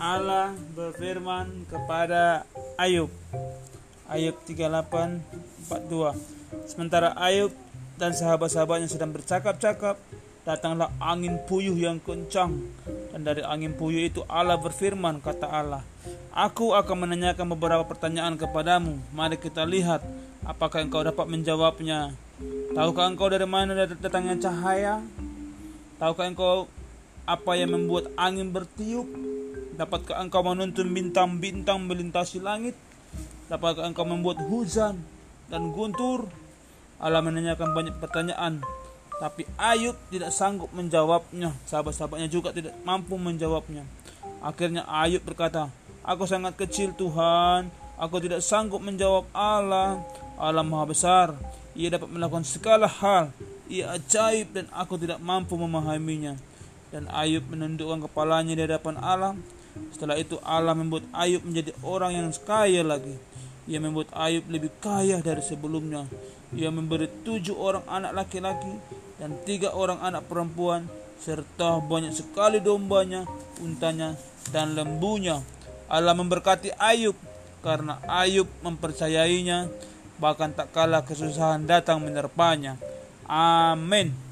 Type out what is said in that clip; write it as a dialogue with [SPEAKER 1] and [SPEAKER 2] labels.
[SPEAKER 1] Allah berfirman kepada Ayub. Ayub 38:42. Sementara Ayub dan sahabat-sahabatnya sedang bercakap-cakap, datanglah angin puyuh yang kencang. Dan dari angin puyuh itu Allah berfirman kata Allah Aku akan menanyakan beberapa pertanyaan kepadamu. Mari kita lihat apakah engkau dapat menjawabnya. Tahukah engkau dari mana datangnya cahaya? Tahukah engkau apa yang membuat angin bertiup dapatkah engkau menuntun bintang-bintang melintasi langit dapatkah engkau membuat hujan dan guntur Allah menanyakan banyak pertanyaan tapi Ayub tidak sanggup menjawabnya. Sahabat-sahabatnya juga tidak mampu menjawabnya. Akhirnya Ayub berkata, Aku sangat kecil Tuhan. Aku tidak sanggup menjawab Allah. Allah maha besar. Ia dapat melakukan segala hal. Ia ajaib dan aku tidak mampu memahaminya. Dan Ayub menundukkan kepalanya di hadapan Allah. Setelah itu Allah membuat Ayub menjadi orang yang kaya lagi. Ia membuat Ayub lebih kaya dari sebelumnya. Ia memberi tujuh orang anak laki-laki dan tiga orang anak perempuan serta banyak sekali dombanya, untanya, dan lembunya. Allah memberkati Ayub karena Ayub mempercayainya bahkan tak kala kesusahan datang menerpanya. Amin.